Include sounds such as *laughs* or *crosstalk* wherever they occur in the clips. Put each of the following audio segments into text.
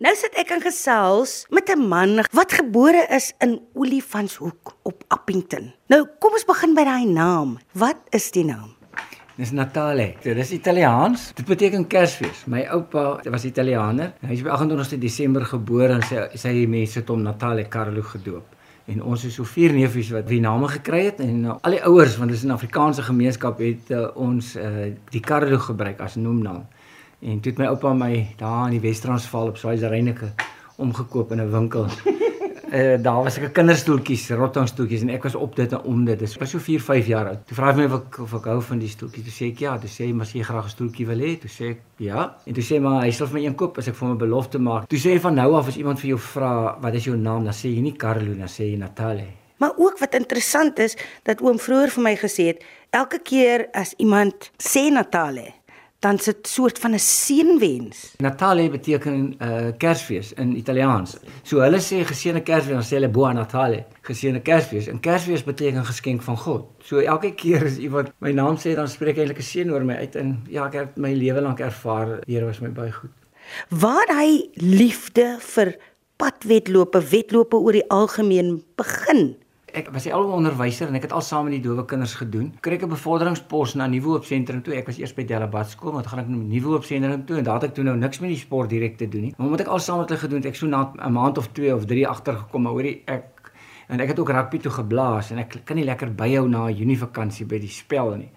Nou sit ek in gesels met 'n man wat gebore is in Olifantshoek op Appington. Nou, kom ons begin by daai naam. Wat is die naam? Dis Natale. Dit is Italiaans. Dit beteken Kersfees. My oupa was Italianer. Hy is op 28 Desember gebore en sy sy mense het hom Natale Carlo gedoop. En ons is so vier neefies wat die name gekry het en uh, al die ouers want dit is 'n Afrikaanse gemeenskap het uh, ons uh, die Carlo gebruik as noemnaam. En toe het my oupa my daar in die Wes-Transvaal op Swaziland omgekoop in 'n winkel. Uh, *laughs* daar was ek 'n kinderstoeltjies, rottingstoeltjies en ek was op dit en om dit. Dis was so 4, 5 jaar oud. Toe vra hy my of ek of ek hou van die stoeltjies. Toe sê ek ja, toe sê hy, "Maar jy graag 'n stoeltjie wil hê?" Toe sê ek ja. En toe sê hy, "Maar hy sal vir my een koop as ek vir hom 'n belofte maak." Toe sê hy van nou af as iemand vir jou vra, "Wat is jou naam?" dan sê jy nie Carlo, dan sê jy Natale. Maar ook wat interessant is dat oom vroeër vir my gesê het, elke keer as iemand sê Natale, dan sit soort van 'n seënwens. Natale beteken uh Kersfees in Italiaans. So hulle sê geseënde Kersfees, dan sê hulle Buon Natale, geseënde Kersfees. En Kersfees beteken geskenk van God. So elke keer as iemand my naam sê, dan spreek hy eintlik 'n seën oor my uit en ja, ek het my lewe lank ervaar, die Here was my baie goed. Waar hy liefde vir padwedlope, wedlope oor die algemeen begin. Ek was die albei onderwyser en ek het al saam met die dowe kinders gedoen. Kry ek 'n bevorderingspos na Nuwe Hoop sentrum toe. Ek was eers by Delabat skool, maar toe gaan ek na Nuwe Hoop sentrum toe en daar het ek toe nou niks met die sport direk te doen nie. Maar omdat ek al saam met hulle gedoen het, ek so na 'n maand of 2 of 3 agtergekom, maar hoorie ek en ek het ook rugby toe geblaas en ek kan nie lekker byhou na 'n Junie vakansie by die spel nie.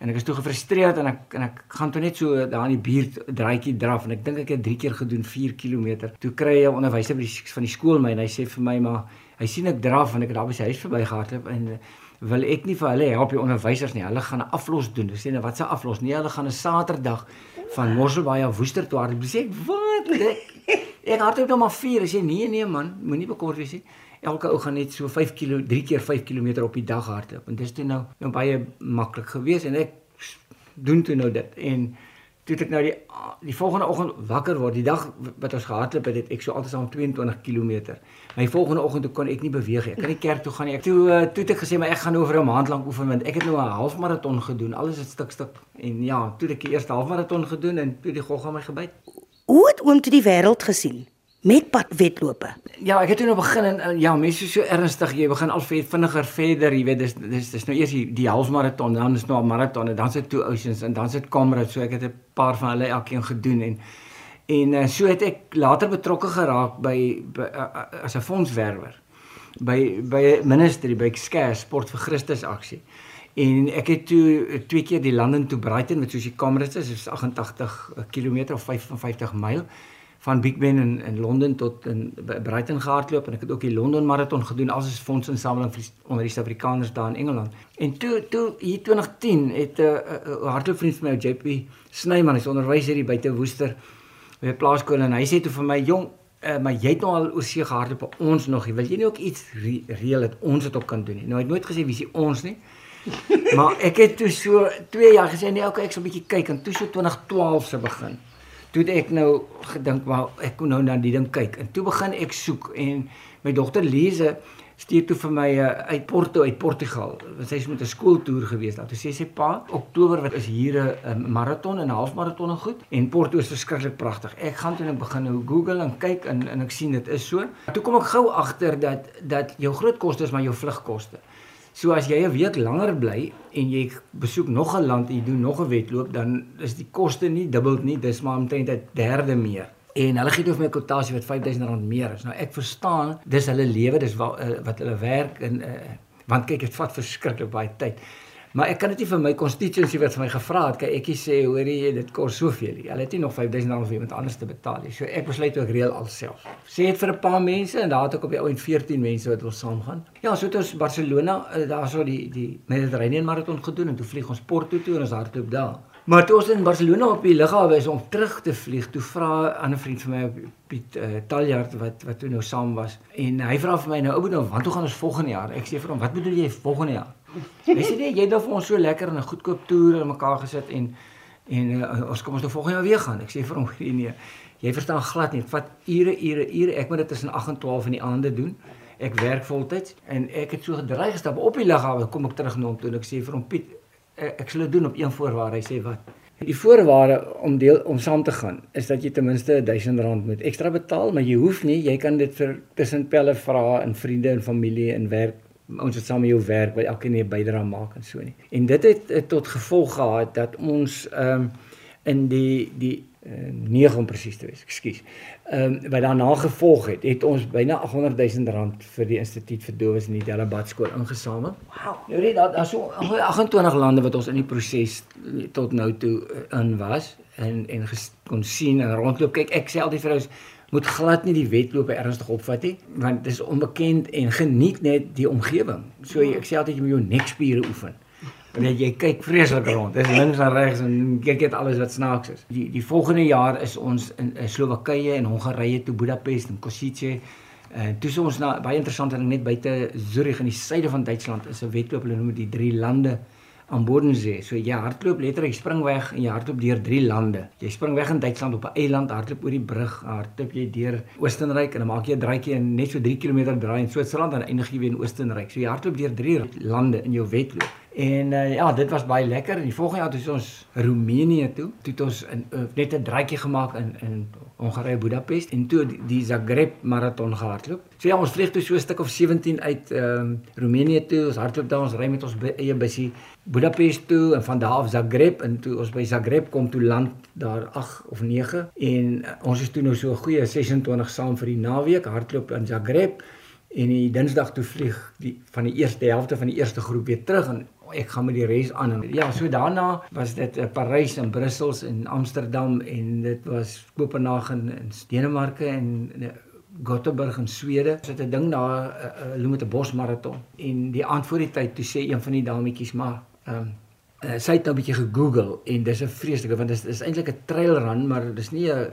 En ek is toe gefrustreerd en ek en ek gaan toe net so daar in die buurt draaitjie draf en ek dink ek het 3 keer gedoen 4 km. Toe kry hy 'n onderwyser by die van die skool my en hy sê vir my maar hy sien ek draf en ek het daar by sy huis verbygehardloop en uh, wil ek nie vir hulle help die onderwysers nie. Hulle gaan 'n aflos doen. Hulle sê nou wat se aflos? Nee, hulle gaan 'n Saterdag van Mosselbaai af Woester toe hardloop. Sê ek wat? Ek, hardloop nog maar 4. Hy sê nee nee man, moenie bekommerd wees nie. Elke ou gaan net so 5 km 3 keer 5 km op die dag hardloop. En dis toe nou nou baie maklik geweest en ek doen toe nou dit. En toe ek nou die die volgende oggend wakker word, die dag wat ons gehardloop het, het ek so altyd aan 22 km. My volgende oggend kon ek nie beweeg nie. Ek kan nie kerk toe gaan nie. Ek toe uh, toe het ek gesê maar ek gaan oor 'n maand lank oefen want ek het nou 'n halfmaraton gedoen. Alles het stuk stuk en ja, toe het ek die eerste halfmaraton gedoen en toe die gogga my gebyt. Hoe het oom toe die wêreld gesien met padwedlope? Ja, ek het toe nou begin en ja, mense so ernstig, jy begin al vinniger verder, jy weet, dis dis dis nou eers die, die halfmaraton, dan is nou 'n maraton en dan sit two oceans en dan sit Comrade, so ek het 'n paar van hulle elkeen gedoen en en uh, so het ek later betrokke geraak by, by uh, as 'n fondswerwer by by 'n ministerie by Skare Sport vir Christus aksie. En ek het toe twee keer die London to Brighton met soos die Comrades is, is 88 km of 55 myl van Big Ben in in Londen tot in Brighton gehardloop en ek het ook die Londen maraton gedoen as 'n fondsinsameling vir onder die Suid-Afrikaners daar in Engeland. En toe toe hier 2010 het 'n uh, uh, hardloopvriend van my JP Snyman, hy's onderwyser hier buite Woester by 'n plaaskool en hy sê toe vir my jong Uh, maar jy het nou al oor see gehardloop ons nog. Wil jy nie ook iets re reël dat ons dit ook kan doen nie? Nou hy het nooit gesê wie is ons nie. *laughs* maar ek het toe so 2 jaar gesê nee, okay, ek sal 'n bietjie kyk en toe so 2012 se begin toe het ek nou gedink maar ek kon nou na die ding kyk. En toe begin ek soek en my dogter Lise stuur toe vir my uh, uit Porto uit Portugal. Want sy is met 'n skooltoer gewees. Daar toe sê sy pa Oktober wat is hier 'n maraton en 'n halfmaraton en goed. En Porto is verskriklik pragtig. Ek gaan toe net begin nou Google en kyk en en ek sien dit is so. Toe kom ek gou agter dat dat jou groot koste is maar jou vlugkoste So as jy 'n week langer bly en jy besoek nog 'n land jy doen nog 'n wedloop, dan is die koste nie dubbel nie, dis maar omtrent 'n derde meer. En hulle gee toe vir my 'n kwotasie wat R5000 meer is. Nou ek verstaan, dis hulle lewe, dis wat, uh, wat hulle werk en uh, want kyk, dit vat verskriklik baie tyd. Maar ek kan dit nie vir my constituency wat vir my gevra het, kyk ekie sê hoorie dit kos soveel. Hulle het nie nog R5000 vir iemand anders te betaal nie. So ek besluit ook reël alself. Sê dit vir 'n paar mense en daar het ek op die ou en 14 mense wat wil saamgaan. Ja, so het ons Barcelona, eh, daarso die die Mediterranean marathon gedoen en toe vlieg ons Porto toe en ons hardloop daar. Maar toe ons in Barcelona op die lughawe is om terug te vlieg, toe vra 'n ander vriend van my Piet uh, Taljard wat wat toe nou saam was en hy vra vir my nou ou nou, want toe gaan ons volgende jaar? Ek sê vir hom, wat bedoel jy volgende jaar? Hy sê nee, jy het nou vir ons so lekker in 'n goedkoop toer in mekaar gesit en en uh, ons kom ons nou volgende jaar weer gaan. Ek sê vir hom nee, jy verstaan glad nie. Vat ure, ure, ure. Ek moet dit tussen 8 en 12 in die aande doen. Ek werk voltyds en ek het so gedreig gestap op die lughawe kom ek terug na hom toe en ek sê vir hom Piet ek, ek sal dit doen op een voorwaarde. Hy sê wat? Die voorwaarde om deel om saam te gaan is dat jy ten minste R1000 moet ekstra betaal, maar jy hoef nie, jy kan dit vir tussen pelle vra en vriende en familie en werk ons het saam met jou werk waar elkeen 'n bydrae maak en so nie. En dit het, het tot gevolg gehad dat ons ehm um, in die die uh, eh, 9 om presies te wees, ekskuus. Ehm um, wat daarna gevolg het, het ons byna 800 000 rand vir die instituut vir dowes in die Delabad skool ingesamel. Wow. Nou dit daar daar's so 28 lande wat ons in die proses tot nou toe uh, in was en en kon sien en rondloop. Kyk, ek sê altyd vir ouens moet glad nie die wedlope ernstig opvat nie want dit is onbekend en geniet net die omgewing. So ek sê altyd jy moet jou nekspiere oefen. Want jy kyk vreeslik rond. Dis links en regs en kyk net alles wat snaaks is. Die die volgende jaar is ons in, in Slowakye en Hongarye toe Budapest en Košice. En toe is ons na baie interessant ding net buite Zurich in die suide van Duitsland is 'n wedloop hulle noem dit die drie lande aan Bodensee. So jy hardloop letterlik, jy spring weg en jy hardloop deur drie lande. Jy spring weg in Duitsland op 'n eiland, hardloop oor die brug, hardloop jy deur Oostenryk en dan maak jy 'n draaitjie en net so 3 km draai in Switserland en eindig jy weer in Oostenryk. So jy hardloop deur drie lande in jou wedloop. En uh, ja, dit was baie lekker. En die volgende jaar toe ons Roemenië toe, toe het ons in, uh, net 'n draaitjie gemaak in in Hongarye Budapest. En toe die, die Zagreb maraton gehardloop. So ja, ons vlieg toe so 'n stuk of 17 uit ehm um, Roemenië toe. Ons hardloop daar, ons ry met ons eie busie Budapest toe. En van daar af Zagreb. En toe ons by Zagreb kom toe land daar 8 of 9 en uh, ons is toe nou so 'n goeie 26 saam vir die naweek. Hardloop in Zagreb. En die Dinsdag toe vlieg die van die eerste helfte van die eerste groep weer terug. En ek gaan met die res aan. Ja, so daarna was dit uh, Parys en Brussels en Amsterdam en dit was Kopenhagen in Denemarke en uh, Gothenburg in Swede. Dit het 'n ding daar uh, uh, hulle moet 'n bosmaraton en die aand voor die tyd toe sê een van die dametjies maar um, uh, sy het nou 'n bietjie gegoogel en dis 'n vreeslike want dit is, is eintlik 'n trail run maar dis nie 'n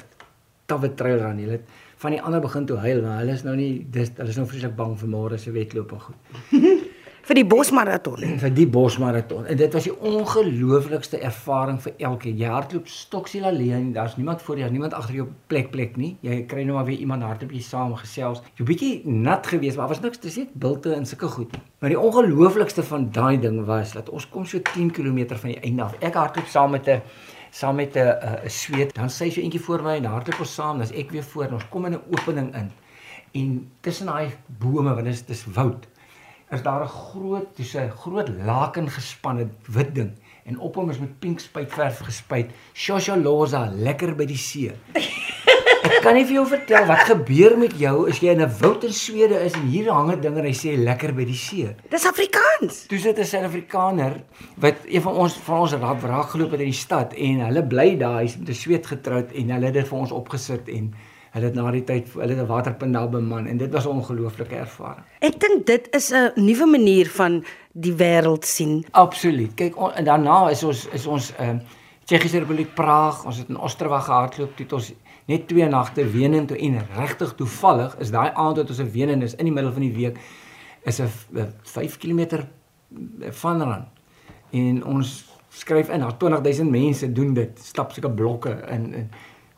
tawwe trail run nie. Het van die ander begin toe huil maar hulle is nou nie dis hulle is nou vreeslik bang vir môre se wedloop en goed. *laughs* vir die bosmaraton. *clears throat* vir die bosmaraton. En dit was die ongelooflikste ervaring vir elkeen. Jy hardloop stoksiel alleen, daar's niemand voor jou, niemand agter jou plek plek nie. Jy kry nou maar weer iemand hardloop jy saam gesels. Jy bietjie nat geweest, maar was niks te sê, bilte en sulke goed. Maar die ongelooflikste van daai ding was dat ons kom so 10 km van die einde af. Ek hardloop saam met 'n saam met 'n 'n sweet, dan sê sy so eentjie voor my en hardloop ons saam, dan's ek weer voor ons kom in 'n opening in. En tussen daai bome, want dit is dis woud is daar 'n groot, dis 'n groot laken gespanne wit ding en op hom is met pink spuitverf gespuit. Shosholoza, lekker by die see. *laughs* Ek kan nie vir jou vertel wat gebeur met jou as jy in 'n woud in Swede is en hier hang 'n ding en hy sê lekker by die see. Dis Afrikaans. Toe sit 'n Suid-Afrikaner wat een van ons van ons raak raak geloop het in die stad en hulle bly daar, hy's met 'n Sweed getroud en hulle het dit vir ons opgesit en Hulle het na die tyd hulle het 'n waterpunt daar beman en dit was 'n ongelooflike ervaring. Ek dink dit is 'n nuwe manier van die wêreld sien. Absoluut. Kyk on, en daarna is ons is ons ehm uh, Tsjechiese Republiek Praag, ons het in Ostrava gehardloop, het ons net twee nagte Wenen toe en regtig toevallig is daai aand wat ons in Wenen is in die middel van die week is 'n 5 km van ran. En ons skryf in, daar 20000 mense doen dit, stap sulke blokke in in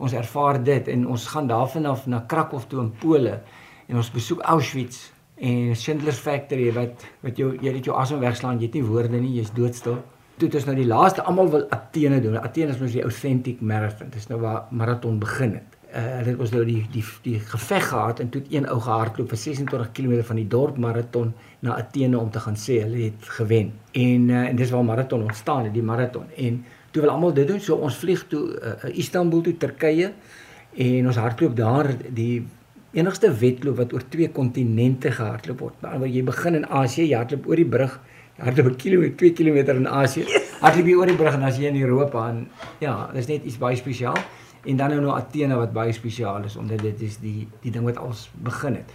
ons ervaar dit en ons gaan daarvan af na Krakow toe in Pole en ons besoek Auschwitz en Schindler's Factory wat wat jou jy het jou asem wegslaan jy het nie woorde nie jy's doodstil. Toe het ons nou die laaste almal wil Athene doen. Athene is mos die authentic marathon. Dis nou waar marathon begin het. Uh, het ons nou die die die geveg gehad en toe het een ou gehardloop vir 26 km van die dorp marathon na Athene om te gaan sê hulle het gewen. En uh, en dis waar marathon ontstaan het die marathon. En toe wil almal dit doen. So ons vlieg toe uh, Istanbul toe Turkye en ons hardloop daar die enigste wedloop wat oor twee kontinente gehardloop word. Maar waar jy begin in Asië, jy hardloop oor die brug, jy hardloop 'n kilometer, 2 km in Asië. Hardloop jy oor die brug en as jy in Europa en ja, dis net iets baie spesiaal. En dan nou nou Athene wat baie spesiaal is omdat dit is die die ding wat ons begin het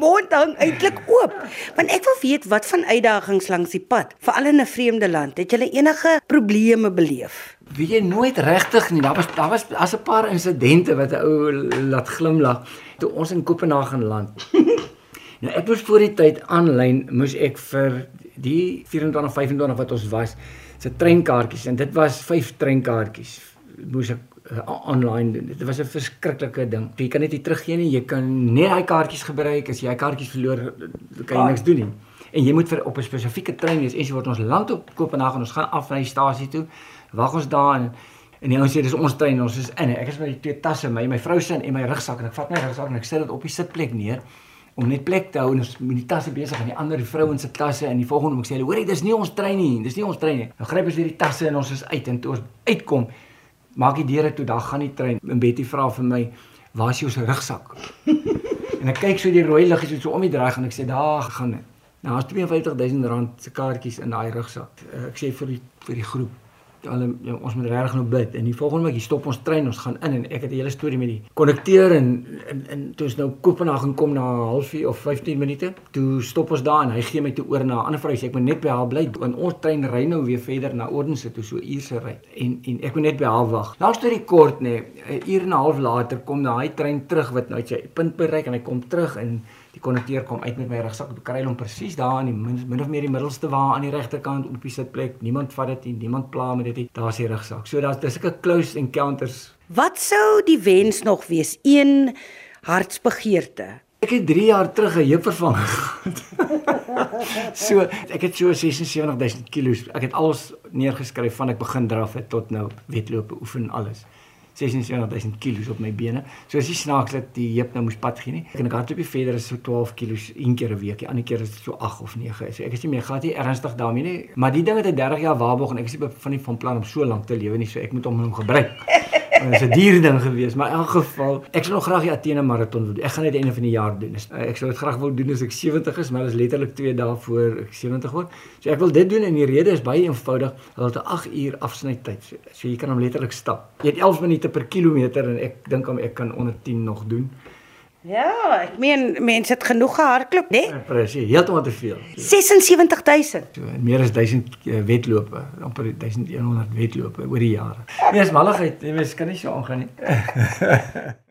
mond hang eintlik oop. Want ek wil weet wat van uitdagings langs die pad, veral in 'n vreemde land. Het jy enige probleme beleef? Weet jy nooit regtig nie. Daar was daar was as 'n paar insidente wat 'n ou laat glimlag toe ons in Kopenhagen land. *laughs* nou ek moes voor die tyd aanlyn moes ek vir die 24 25 wat ons was se treinkaartjies en dit was 5 treinkaartjies moes ek uh, online. Dit was 'n verskriklike ding. Jy kan net nie teruggee nie. Jy kan net daai kaartjies gebruik. As jy kaartjies verloor, kan jy niks doen nie. En jy moet vir op 'n spesifieke trein wees. Ens word ons land op Kopenhagen. Ons gaan af na die stasie toe. Wag ons daar en en die ouens sê dis ons trein, ons is in. Ek is met die twee tasse, my my vrou se en my rugsak en ek vat my rugsak en ek sit dit op die sitplek neer om net plek te hou en ons met die tasse besig en die ander vrouens se tasse en die volgende moet ek sê hulle hoor jy dis nie ons trein nie dis nie ons trein nie nou gryp ons weer die tasse en ons is uit en toe ons uitkom maak die deure toe dan gaan die trein. En Betty vra vir my waar is jou rugsak? En ek kyk so die rooi liggies so om die draai en ek sê daar gaan dit. Nou as 52000 rand se kaartjies in daai rugsak. Ek sê vir die vir die groep hulle ja, ons moet regtig nou bid. En die volgende week stop ons trein ons gaan in en ek het 'n hele storie met die kondukteur en en en toe ons nou Kopenhagen kom na 'n halfuur of 15 minute toe stop ons daar en hy gee my toe oor na 'n ander vrou. Sê ek moet net by haar bly. Want ons trein ry nou weer verder na Odense toe so uur se ry. En en ek moet net by haar wag. Nou storie kort nê 'n uur en 'n half later kom daai trein terug wat nou sy punt bereik en hy kom terug en die konnekteur kom uit met my rugsak ek kry hom presies daar in die min, min of meer die middelste wa aan die regterkant op die sitplek. Niemand vat dit nie niemand pla met dit nie. Daar's die rugsak. So daar's dis 'n close encounters. Wat sou die wens nog wees? Een hartsbegeerte. Ek het 3 jaar terug 'n heupvervanging gehad. *laughs* So ek het so 76000 kg ek het alles neergeskryf van ek begin draf het tot nou wedlope oefen alles 76000 kg op my bene. So as jy snaaks dat die heup nou moes pad gee nie. Ek ek hardloop verder is so 12 kg een keer 'n week. Die ander keer is dit so 8 of 9. So ek is nie meer gehad nie ernstig daarmee nie. Maar die ding het 'n 30 jaar waarborg en ek is van nie van plan om so lank te lewe nie. So ek moet hom nou gebruik. *laughs* Dit is 'n duur ding gewees, maar in elk geval, ek sou nog graag die Athene maraton wil doen. Ek gaan dit einde van die jaar doen. Ek sou dit graag wil doen as ek 70 is, maar dit is letterlik 2 dae voor ek 70 word. So ek wil dit doen en die rede is baie eenvoudig. Hulle het 'n 8 uur afsnytyd. So, so jy kan hom letterlik stap. Jy het 11 minute per kilometer en ek dink om ek kan onder 10 nog doen. Ja, ek meen mense het genoeg gehardloop, né? Ja, Presies, heeltemal te veel. 76000. So meer as 1000 uh, wedlope, amper 1100 wedlope oor die jare. Nee, is malligheid, jy mens kan nie so aangaan nie. *laughs*